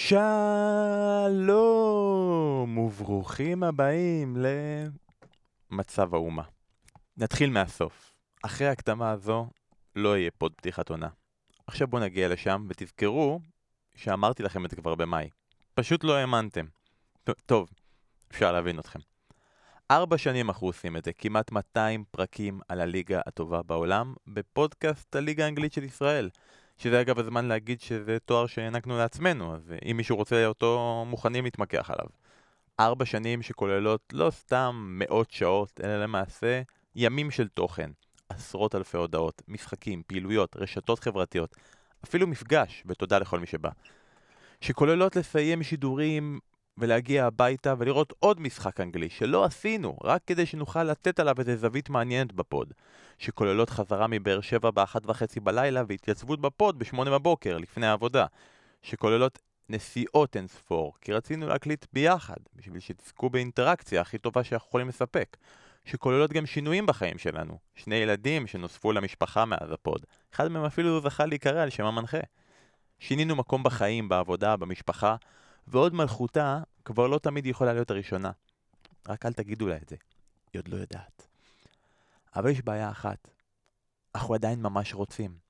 שלום וברוכים הבאים למצב האומה. נתחיל מהסוף. אחרי ההקדמה הזו לא יהיה פוד פתיחת עונה. עכשיו בואו נגיע לשם ותזכרו שאמרתי לכם את זה כבר במאי. פשוט לא האמנתם. טוב, אפשר להבין אתכם. ארבע שנים אנחנו עושים את זה, כמעט 200 פרקים על הליגה הטובה בעולם, בפודקאסט הליגה האנגלית של ישראל. שזה אגב הזמן להגיד שזה תואר שהענקנו לעצמנו, אז אם מישהו רוצה אותו, מוכנים להתמקח עליו. ארבע שנים שכוללות לא סתם מאות שעות, אלא למעשה ימים של תוכן. עשרות אלפי הודעות, משחקים, פעילויות, רשתות חברתיות, אפילו מפגש, ותודה לכל מי שבא. שכוללות לסיים שידורים ולהגיע הביתה ולראות עוד משחק אנגלי שלא עשינו, רק כדי שנוכל לתת עליו איזה זווית מעניינת בפוד, שכוללות חזרה מבאר שבע באחת וחצי בלילה והתייצבות בפוד בשמונה בבוקר, לפני העבודה, שכוללות נסיעות אינספור, כי רצינו להקליט ביחד, בשביל שתזכו באינטראקציה הכי טובה שאנחנו יכולים לספק, שכוללות גם שינויים בחיים שלנו, שני ילדים שנוספו למשפחה מאז הפוד, אחד מהם אפילו זכה להיקרא על שם המנחה. שינינו מקום בחיים, בעבודה, במשפחה, והוד מלכותה כבר לא תמיד יכולה להיות הראשונה. רק אל תגידו לה את זה, היא עוד לא יודעת. אבל יש בעיה אחת, אנחנו עדיין ממש רוצים.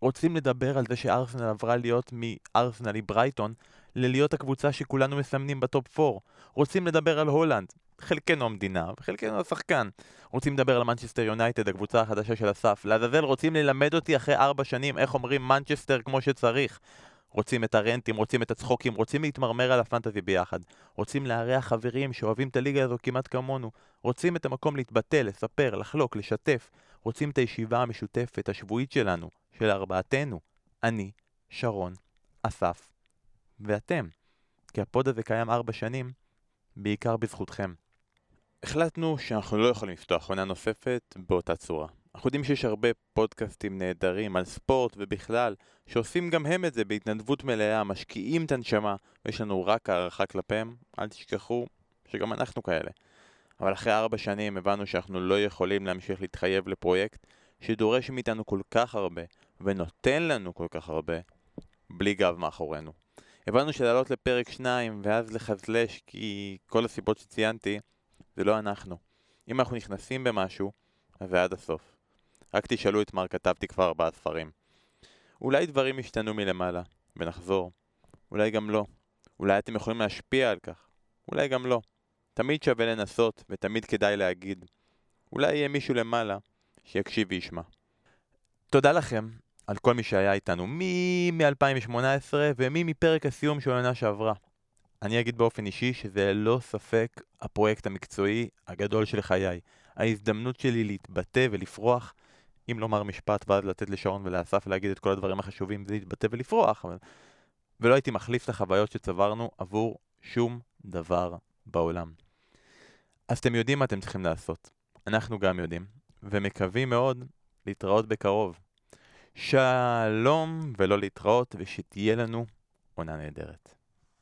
רוצים לדבר על זה שארסנל עברה להיות מארסנל ברייטון ללהיות הקבוצה שכולנו מסמנים ב top 4. רוצים לדבר על הולנד, חלקנו המדינה וחלקנו השחקן. רוצים לדבר על מנצ'סטר יונייטד, הקבוצה החדשה של אסף. לעזאזל רוצים ללמד אותי אחרי ארבע שנים איך אומרים מנצ'סטר כמו שצריך. רוצים את הרנטים, רוצים את הצחוקים, רוצים להתמרמר על הפנטזי ביחד. רוצים לארח חברים שאוהבים את הליגה הזו כמעט כמונו. רוצים את המקום להתבטא, לספר, לחלוק, לשתף. רוצים את הישיבה המשותפת, השבועית שלנו, של ארבעתנו. אני, שרון, אסף, ואתם. כי הפוד הזה קיים ארבע שנים, בעיקר בזכותכם. החלטנו שאנחנו לא יכולים לפתוח עונה נוספת באותה צורה. אנחנו יודעים שיש הרבה פודקאסטים נהדרים על ספורט ובכלל, שעושים גם הם את זה בהתנדבות מלאה, משקיעים את הנשמה, ויש לנו רק הערכה כלפיהם, אל תשכחו שגם אנחנו כאלה. אבל אחרי ארבע שנים הבנו שאנחנו לא יכולים להמשיך להתחייב לפרויקט שדורש מאיתנו כל כך הרבה, ונותן לנו כל כך הרבה, בלי גב מאחורינו. הבנו שלעלות לפרק שניים ואז לחזלש כי כל הסיבות שציינתי זה לא אנחנו. אם אנחנו נכנסים במשהו, אז זה עד הסוף. רק תשאלו את מה כתבתי כבר ארבעה ספרים. אולי דברים ישתנו מלמעלה, ונחזור. אולי גם לא. אולי אתם יכולים להשפיע על כך. אולי גם לא. תמיד שווה לנסות, ותמיד כדאי להגיד. אולי יהיה מישהו למעלה שיקשיב וישמע. תודה לכם על כל מי שהיה איתנו, מי מ-2018 ומי מפרק הסיום של העונה שעברה. אני אגיד באופן אישי שזה ללא ספק הפרויקט המקצועי הגדול של חיי. ההזדמנות שלי להתבטא ולפרוח אם לומר משפט ואז לתת לשרון ולאסף להגיד את כל הדברים החשובים זה להתבטא ולפרוח, אבל... ולא הייתי מחליף את החוויות שצברנו עבור שום דבר בעולם. אז אתם יודעים מה אתם צריכים לעשות. אנחנו גם יודעים, ומקווים מאוד להתראות בקרוב. שלום ולא להתראות, ושתהיה לנו עונה נהדרת.